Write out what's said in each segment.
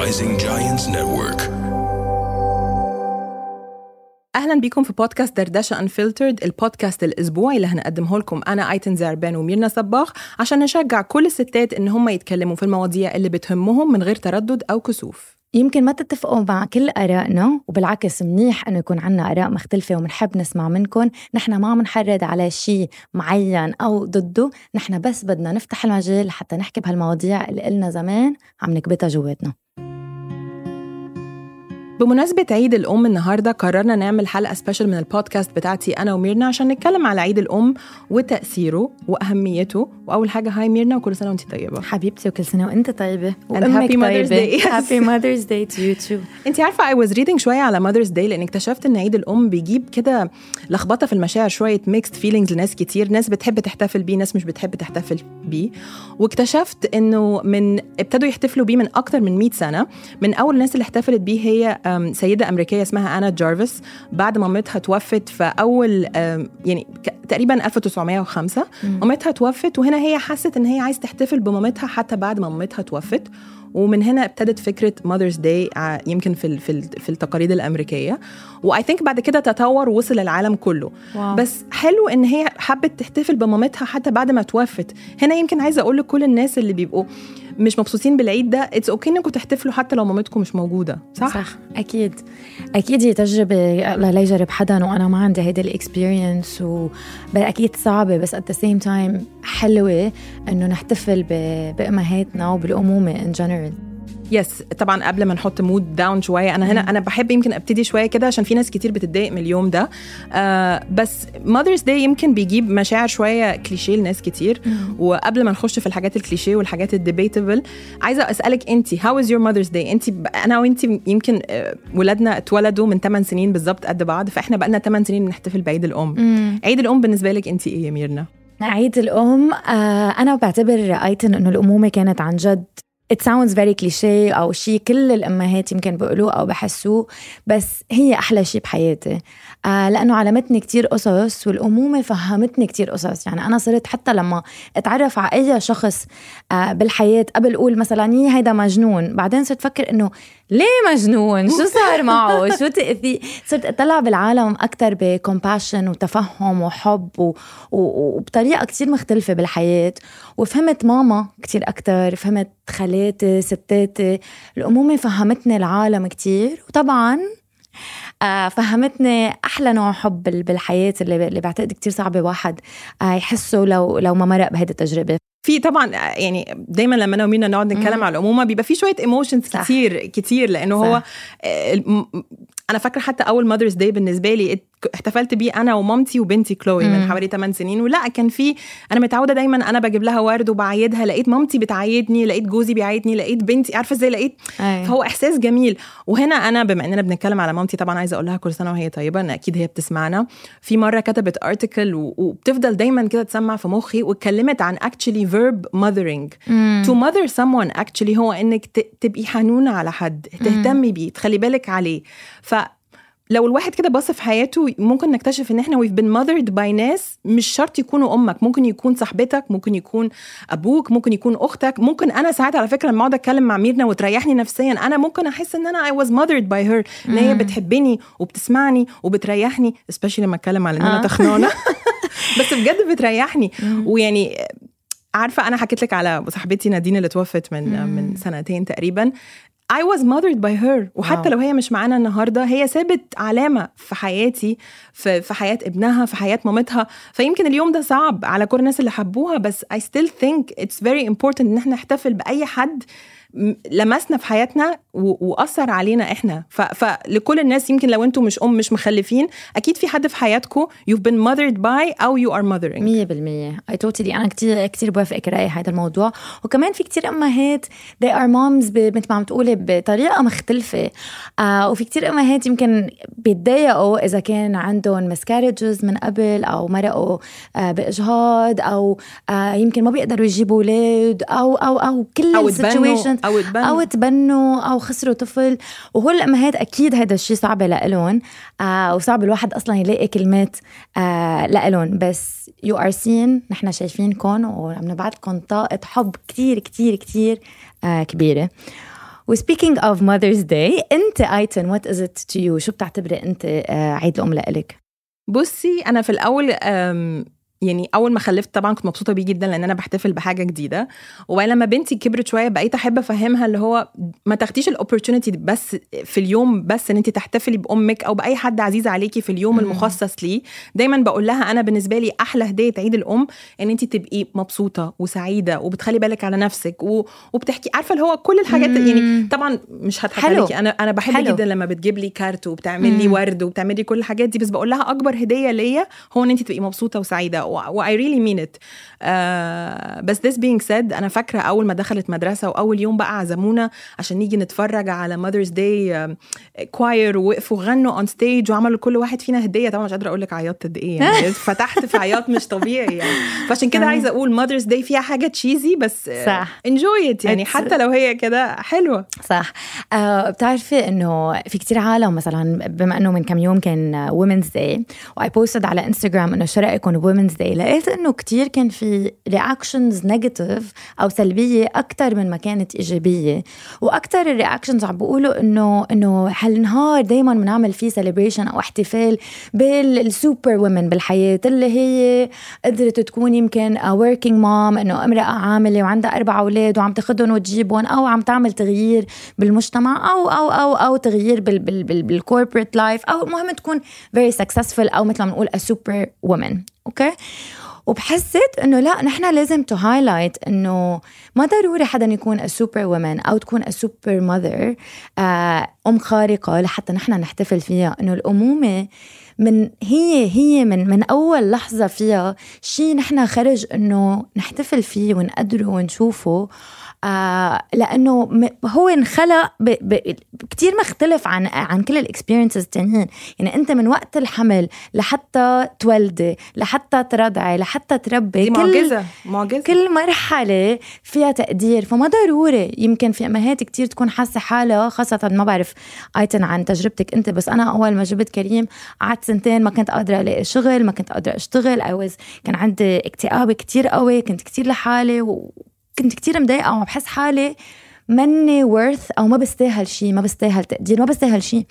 Rising Giants Network. أهلا بيكم في بودكاست دردشة انفلترد البودكاست الأسبوعي اللي هنقدمه لكم. أنا أيتن زعربان وميرنا صباغ عشان نشجع كل الستات إن هم يتكلموا في المواضيع اللي بتهمهم من غير تردد أو كسوف. يمكن ما تتفقوا مع كل آرائنا وبالعكس منيح أنه يكون عنا آراء مختلفة ومنحب نسمع منكم. نحن ما منحرض على شيء معين أو ضده. نحن بس بدنا نفتح المجال لحتى نحكي بهالمواضيع اللي قلنا زمان عم نكبتها جواتنا. بمناسبة عيد الأم النهاردة قررنا نعمل حلقة special من البودكاست بتاعي أنا وميرنا عشان نتكلم على عيد الأم وتأثيره وأهميته. وأول حاجة hi ميرنا وكل سنة وأنت طيبة. حبيبتي وكل سنة وأنت طيبة. happy Mother's Day. Yes. Happy Mother's Day to you too. انت عارفة I was reading شوية على Mother's Day لأن اكتشفت إن عيد الأم بيجيب كده لخبطة في المشاعر شوية mixed feelings لناس كتير. ناس بتحب تحتفل بيه ناس مش بتحب تحتفل بيه. واكتشفت إنه من ابتدوا يحتفلوا بيه من أكتر من 100 سنة. من أول الناس اللي احتفلت بيه هي سيدة أمريكية اسمها أنا جارفيس بعد ما مامتها توفت في أول يعني تقريبا 1905 مامتها توفت وهنا هي حست إن هي عايز تحتفل بمامتها حتى بعد ما مامتها توفت. ومن هنا ابتدت فكرة Mother's Day يمكن في في ال- في التقاليد الأمريكية. و I think بعد كده تطور ووصل للعالم كله. wow. بس حلو إن هي حبت تحتفل بمامتها حتى بعد ما توفت. هنا يمكن عايزة أقول لكل الناس اللي بيبقوا مش مبسوطين بالعيد ده it's okay إنكم تحتفلوا حتى لو مامتكم مش موجودة صح, صح. أكيد. أكيد هي تجربه الله لا يجرب حدا وأنا ما عندي هيدي ال experience واكيد صعبة بس at the same time حلوة إنه نحتفل بأمهاتنا وبالأمومة in general yes طبعا قبل ما نحط mood down شوية أنا هنا أنا بحب يمكن أبتدي شوية كده عشان في ناس كتير بتتضايق من اليوم ده. آه بس Mother's Day يمكن بيجيب مشاعر شوية كليشيه لناس كتير. وقبل ما نخش في الحاجات الكليشيه والحاجات ال debatable عايزة أسألك أنت how is your Mother's Day أنت أنا وأنت يمكن آه، ولادنا اتولدوا من 8 سنين بالظبط قد بعض فإحنا بقالنا 8 سنين بنحتفل بعيد الأم. عيد الأم بالنسبة لك أنت إيه يا ميرنا؟ عيد الأم آه أنا بعتبر أيتن إنه الأمومة كانت عن جد it sounds very cliché أو شيء كل الأمهات يمكن بيقولوه أو بحسوه بس هي أحلى شيء بحياتي. آه لأنه علمتني كتير قصص والأمومة فهمتني كتير قصص. يعني أنا صرت حتى لما أتعرف على أي شخص آه بالحياة قبل أقول مثلا يي هيدا مجنون بعدين صرت أفكر إنه ليه مجنون؟ شو صار معه؟ شو تأذي؟ صرت أطلع بالعالم أكتر بكومباشن وتفهم وحب و... و... وبطريقة كتير مختلفة بالحياة. وفهمت ماما كتير أكتر فهمت خلتني الأمومة فهمتني العالم كتير وطبعا آه، فهمتني أحلى نوع حب بال- بالحياة اللي اللي بعتقد كتير صعب واحد آه، يحسه لو لو ما مرق بهيدي التجربة في طبعا آه، يعني دايما لما أنا وميرنا نقعد نتكلم على الأمومة بيبقى في شوية emotions. كتير كتير لأنه صح. هو أنا فاكرة حتى أول Mother's Day بالنسبة لي احتفلت بيه أنا ومامتي وبنتي كلوي من. حوالي 8 سنين. ولا كان في أنا متعودة دايما أنا بجيب لها ورد وبعيدها. لقيت مامتي بتعيدني لقيت جوزي بيعيدني لقيت بنتي عارفة إزاي؟ لقيت أي. فهو إحساس جميل. وهنا أنا بما إننا بنتكلم على مامتي طبعا عايزة أقول لها كل سنة وهي طيبة إن أكيد هي بتسمعنا. في مرة كتبت ارتكل وبتفضل دايما كده تسمع في مخي واتكلمت عن actually verb mothering. to mother someone actually هو إنك تبقي حنونة على حد تهتمي بيه تخلي بالك عليه. ف لو الواحد كده بص في حياته ممكن نكتشف إن إحنا we've been mothered by ناس مش شرط يكونوا أمك. ممكن يكون صاحبتك ممكن يكون أبوك ممكن يكون أختك. ممكن أنا ساعات على فكرة لما أقعد أتكلم مع ميرنا وتريحني نفسيا أنا ممكن أحس إن أنا I was mothered by her. إن هي بتحبني وبتسمعني وبتريحني especially لما أتكلم على إن أنا آه. تخنانه بس بجد بتريحني. ويعني عارفة أنا حكيت لك على صاحبتي نادين اللي توفت من من سنتين تقريبا. I was mothered by her وحتى واو. لو هي مش معانا النهارده هي سابت علامة في حياتي في في حياة ابنها في حياة مامتها فيمكن اليوم ده صعب على كل الناس اللي حبوها بس I still think it's very important إن إحنا نحتفل بأي حد لمسنا في حياتنا وأثر علينا إحنا. ف- فلكل الناس يمكن لو أنتم مش أم مش مخلفين أكيد في حد في حياتكم you've been mothered by أو you are mothering. مية بالمية. I totally أنا كتير كتير بوافقك رأي هذا الموضوع. وكمان في كتير أمهات they are moms ب- مثل ما عم تقولي بطريقة مختلفة. آه وفي كتير أمهات يمكن بيتضايقوا إذا كان عندهم miscarriages من قبل أو مرقوا آه بإجهاض أو آه يمكن ما بيقدروا يجيبوا أولاد أو أو أو كل أو ال تبنوا- situations أو تبنوا. أو تبنوا أو خسروا طفل. وهول الأمهات أكيد هذا الشيء صعب لإلهم. آه وصعب الواحد أصلا يلاقي كلمات آه لإلهم. بس you are seen نحن شايفينكم وعم نبعث لكم طاقة حب كتير كتير كتير آه كبيرة. و speaking of Mother's Day أنت ايتن what is it to you شو بتعتبري أنت آه، عيد الأم لإلك؟ بصي أنا في الأول يعني أول ما خلفت طبعا كنت مبسوطة بيه جدا لأن أنا بحتفل بحاجة جديدة وبعدين لما بنتي كبرت شوية بقيت أحب أفهمها اللي هو ما تاخديش ال opportunity بس في اليوم بس إن انت تحتفلي بأمك أو بأي حد عزيز عليكي في اليوم. المخصص ليه دايما بقول لها أنا بالنسبة لي أحلى هدية عيد الأم إن انت تبقي مبسوطة وسعيدة وبتخلي بالك على نفسك و... وبتحكي عارفة اللي هو كل الحاجات. يعني طبعا مش هضحك أنا أنا بحب حلو. جدا لما بتجيب لي كارت وبتعمل لي. ورد وبتعمل لي كل الحاجات دي بس بقول لها أكبر هدية ليا هو إن انت تبقي مبسوطة وسعيدة و I really mean it. آه بس this being said أنا فاكرة أول ما دخلت مدرسة وأول يوم بقى عزمونا عشان نيجي نتفرج على Mother's Day choir ووقفوا غنوا on stage وعملوا كل واحد فينا هدية. طبعا مش قادرة أقول لك عيطت قد إيه يعني فتحت في عياط مش طبيعي يعني. فعشان كده عايزة أقول Mother's Day فيها حاجة cheesy بس صح. enjoy it يعني It's- حتى لو هي كده حلوة. صح. آه بتعرفي إنه في كتير عالم مثلا بما إنه من كم يوم كان Women's Day و I posted على انستغرام إنه شو رأيكم Women's Day لقيت إنه كتير كان في reactions negative أو سلبية أكثر من ما كانت إيجابية. وأكثر ال reactions عم بيقولوا إنه إنه هالنهار دائما بنعمل فيه celebration أو احتفال بال superwoman بالحياة اللي هي قدرت تكون يمكن working mom إنه امرأة عاملة وعندها أربع أولاد وعم تاخذهم وتجيبهم أو عم تعمل تغيير بالمجتمع أو أو أو أو تغيير بال بال بال بال corporate life أو المهم تكون very successful أو مثل ما بنقول superwoman okay؟ وبحسيت إنه لا نحن لازم to highlight إنه ما ضروري حدا يكون superwoman أو تكون super mother أم خارقة لحتى نحن نحتفل فيها. إنه الأمومة من هي هي من من أول لحظة فيها شيء نحن خرج إنه نحتفل فيه ونقدره ونشوفه. آه لأنه هو انخلق كتير مختلف عن عن كل الاكسبيرينسز التانيين يعني أنت من وقت الحمل لحتى تولدي لحتى ترضعي لحتى تربي دي كل- معجزة معجزة. كل مرحلة فيها تقدير. فما ضروري يمكن في أمهات كتير تكون حاسة حالها خاصة ما بعرف آيتن عن تجربتك أنت بس أنا أول ما جبت كريم قعدت سنتين ما كنت قادرة ألاقي شغل ما كنت قادرة أشتغل. I was كان عندي اكتئاب كتير قوي كنت كتير لحالي وكنت كتير مضايقة وعم بحس حالي مني worth أو ما بستاهل شيء ما بستاهل تقدير ما بستاهل شيء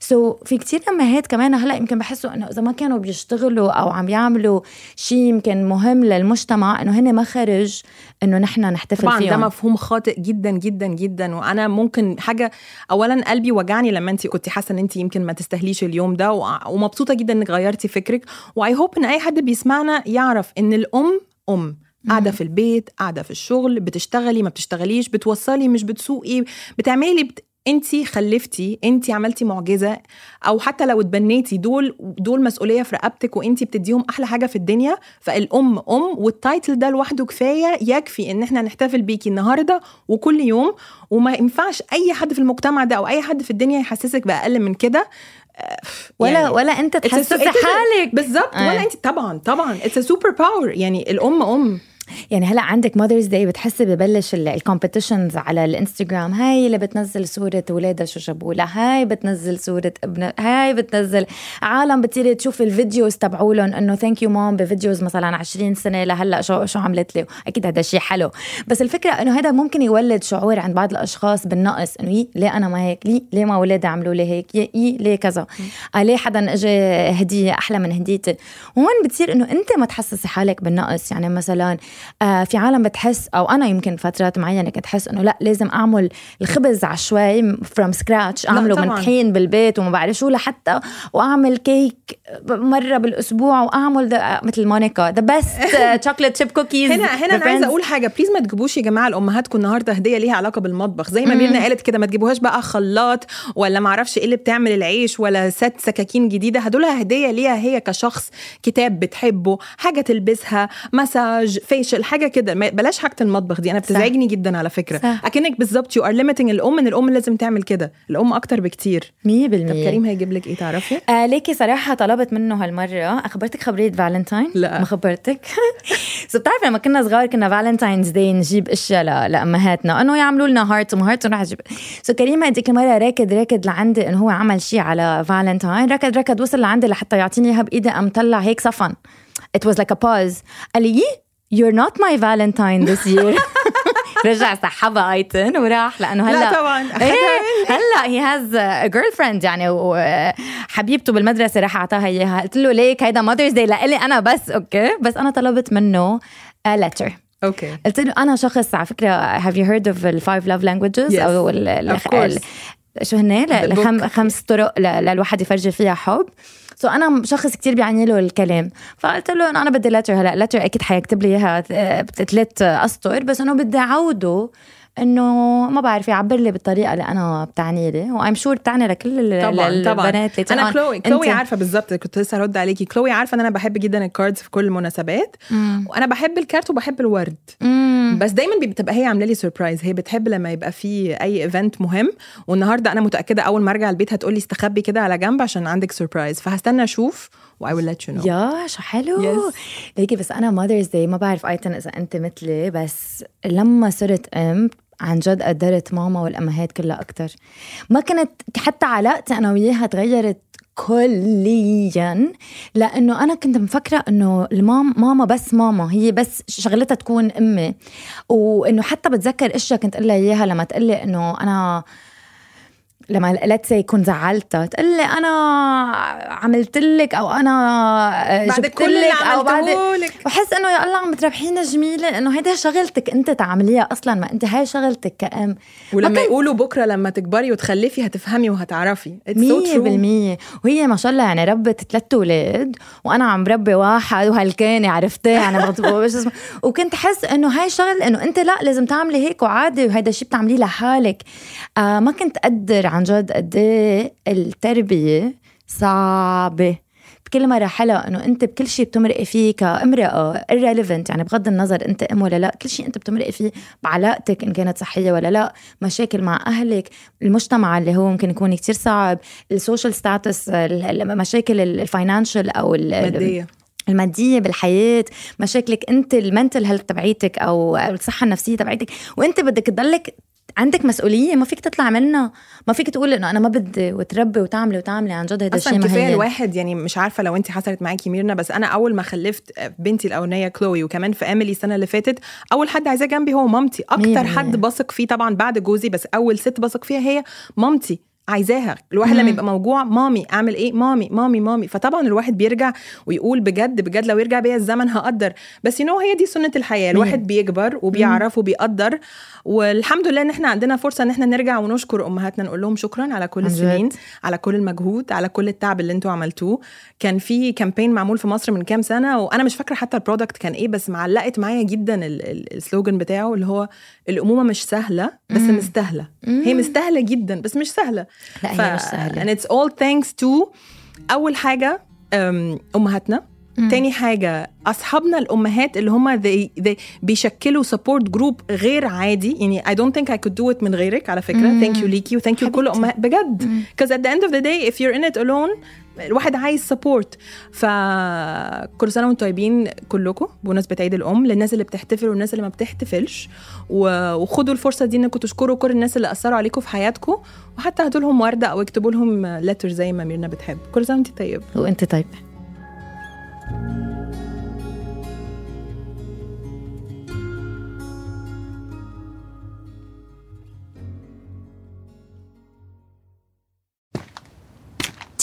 سو so, في كتير امهات كمان هلأ يمكن بحسوا إنه إذا ما كانوا بيشتغلوا أو عم يعملوا شيء يمكن مهم للمجتمع إنه هن ما خرج إنه نحن نحتفل طبعا ده فيهم. مفهوم خاطئ جدا جدا جدا. وأنا ممكن حاجة اولا قلبي وجعني لما انت كنت حاسة إن انت يمكن ما تستاهليش اليوم ده ومبسوطة جدا إنك غيرتي فكرك. و I hope إن أي حد بيسمعنا يعرف إن الأم أم. قاعدة في البيت قاعدة في الشغل بتشتغلي ما بتشتغليش بتوصلي مش بتسوقي بتعملي بت... انت خلفتي انت عملتي معجزة أو حتى لو اتبنيتي دول دول مسؤولية في رقبتك وانت بتديهم أحلى حاجة في الدنيا. فالأم أم وال title ده لوحده كفاية يكفي إن إحنا نحتفل بيكي النهارده وكل يوم. وما ينفعش أي حد في المجتمع ده أو أي حد في الدنيا يحسسك بأقل من كده. آه، ولا يعني ولا أنت تحسسي حالك. بالظبط آه. ولا انت طبعا. طبعا it's superpower يعني الأم أم. يعني هلا عندك Mother's Day بتحسي ببلش ال competitions على الإنستغرام. هاي اللي بتنزل صورة ولادها شو جابوا لها هاي بتنزل صورة ابنها هاي بتنزل عالم بتصير تشوف ال videos تبعولن إنه thank you mom ب videos مثلا 20 سنة لهلأ شو شو عملت لي. أكيد هذا شيء حلو. بس الفكرة إنه هذا ممكن يولد شعور عند بعض الأشخاص بالنقص. إنه يي ليه أنا ما هيك؟ ليه ليه ما اولادي عملوا لي هيك؟ يي ليه كذا؟ آه ليه حدا اجى هدية أحلى من هديتي؟ هون بتصير إنه أنت ما تحسسي حالك بالنقص. يعني مثلا في عالم بتحس أو أنا يمكن فترات معينة كنت أحس إنه لا لازم أعمل الخبز عشوائي from scratch أعمله من. طحين بالبيت وما بعرف شو لحتى وأعمل كيك مرة بالأسبوع وأعمل ده مثل مونيكا the best chocolate chip cookies هنا هنا أنا عايزة أقول حاجة please ما تجيبوش يا جماعة لامهاتكم النهارده هدية ليها علاقة بالمطبخ. زي ما ميرنا قالت كده ما تجيبوهاش بقى خلاط ولا ما أعرفش إيه اللي بتعمل العيش ولا ست سكاكين جديدة. هدولها هدية ليها هي كشخص كتاب بتحبه حاجة تلبسها مساج facial حاجة كده. بلاش حاجة المطبخ دي. أنا بتزعجني جدا على فكرة. صح. أكنك بالظبط you are limiting الأم إن الأم لازم تعمل كده. الأم أكتر بكتير. 100% طب كريم هيجيب لك إيه؟ تعرفي؟ آه ليكي صراحة طلبت منه هالمرة. أخبرتك خبرية فالنتاين؟ لا. ما خبرتك؟ so بتعرفي لما كنا صغار كنا Valentine's Day نجيب أشياء ل- لأمهاتنا. أنه يعملوا لنا heart وما heart ونروح نجيب so كريم هديك المرة راكد راكد لعندي إنه هو عمل شيء على فالنتاين. ركض ركض وصل لعندي لحتى يعطيني إياها بإيدي قام طلع هيك صفن. It was like a pause. قال لي you're not my valentine this year. رجع سحبها آيتن وراح لأنه هلأ لا طبعا. إيه هلأ. he has girlfriend يعني وحبيبته بالمدرسة راح أعطاها إياها. قلت له ليك هيدا Mother's Day؟ لإلي أنا بس okay. بس أنا طلبت منه letter okay. قلت له أنا شخص على فكرة have you heard of ال five love languages Yes. أو شو هن. خمس طرق للواحد يفرجي فيها حب. so so أنا شخص كتير بيعني له الكلام. فقلت له أنا بدي letter هلا. letter أكيد حيكتب لي إياها ثلاث أسطر بس إنه بدي أعوده إنه ما بعرف يعبر لي بالطريقة اللي أنا بتعني لي. و I'm sure بتعني لكل طبعا طبعا. البنات اللي أنا كلوي كلوي عارفة بالظبط كنت لسه هرد عليكي. كلوي عارفة إن أنا بحب جدا ال cards في كل المناسبات. مم. وأنا بحب ال card وبحب الورد. مم. بس دايما بتبقى هي عاملة لي surprise هي بتحب لما يبقى في أي event مهم. والنهاردة أنا متأكدة أول ما أرجع البيت هتقولي استخبي كده على جنب عشان عندك surprise فهستنى أشوف و I will let you know يا شو حلو. Yes. ليكي بس أنا Mother's Day ما بعرف ايتن إذا أنت مثلي بس لما صرت أم عن جد قدرت ماما والأمهات كلها أكثر ما كنت حتى علاقتي أنا وياها تغيرت كليا لأنه أنا كنت مفكرة إنه المام ماما بس ماما هي بس شغلتها تكون أمي. وإنه حتى بتذكر إشياء كنت أقول لها إياها لما تقول لي إنه أنا لما ليتس يكون زعلتها تقول لي أنا عملت لك أو أنا بعد جبت لك أو بعد بحس إنه يا الله عم تربحينا جميله إنه هيدا شغلتك أنت تعمليها أصلا ما أنت هاي شغلتك كأم. ولما كنت- يقولوا بكرة لما تكبري وتخلفي هتفهمي وهتعرفي. It's so مية true. بالمية. وهي ما شاء الله يعني ربت ثلاث أولاد وأنا عم بربي واحد وهالكاني عرفتيه يعني وكنت حس إنه هاي شغل إنه أنت لا لازم تعملي هيك وعادي وهيدا الشيء بتعمليه لحالك. آه ما كنت أقدر عن جد قد إيه التربية صعبة. بكل مراحلها إنه أنت بكل شيء بتمرقي فيه كامرأة irrelevant يعني بغض النظر أنت أم ولا لا كل شيء أنت بتمرقي فيه بعلاقتك إن كانت صحية ولا لا مشاكل مع أهلك المجتمع اللي هو ممكن يكون كتير صعب ال social status المشاكل ال financial أو ال- ماديه المادية. بالحياة مشاكلك أنت ال mental health تبعيتك أو الصحة النفسية تبعيتك وأنت بدك تضلك عندك مسؤولية ما فيك تطلع منها ما فيك تقول إنه أنا ما بدي وتربي وتعملي وتعملي عن جد هذا الشيء أصلا ما كفاية هي الواحد يعني مش عارفة لو أنت حصلت معاكي ميرنا بس أنا أول ما خلفت بنتي الأولانية كلوي وكمان في اميلي السنة اللي فاتت أول حد عايزاه جنبي هو مامتي. أكتر. حد بثق فيه طبعا بعد جوزي بس أول ست بثق فيها هي مامتي. عايزاها. الواحد لما. يبقى موجوع مامي أعمل إيه؟ مامي مامي مامي. فطبعا الواحد بيرجع ويقول بجد بجد لو يرجع بيا الزمن هقدر. بس you هي دي سنة الحياة. الواحد بيكبر وبيعرف وبيقدر. والحمد لله إن إحنا عندنا فرصة إن إحنا نرجع ونشكر أمهاتنا. نقول لهم شكرا على كل. السنين على كل المجهود على كل التعب اللي أنتوا عملتوه. كان في campaign معمول في مصر من كام سنة وأنا مش فاكرة حتى ال product كان إيه بس معلقت معايا جدا ال- ال- ال slogan بتاعه اللي هو الأمومة مش سهلة بس. مستاهلة. هي مستاهلة جدا بس مش سهلة. لا هي مش سهلة and it's all thanks to أول حاجة أمهاتنا مم. تاني حاجة أصحابنا الأمهات اللي هم they, they بيشكلوا support group غير عادي يعني I don't think I could do it من غيرك على فكرة مم. thank you ليكي thank you لكل حبيبتي. أمهات بجد because at the end of the day if you're in it alone الواحد عايز support فكل سنه وأنتم طيبين كلكم بمناسبة عيد الأم للناس اللي بتحتفل والناس اللي ما بتحتفلش. وخدوا الفرصة دي إنكم تشكروا كل الناس اللي أثروا عليكم في حياتكم وحتى هاتوا لهم وردة أو اكتبوا لهم لتر زي ما ميرنا بتحب. كل سنه وانت طيب. وانت طيب.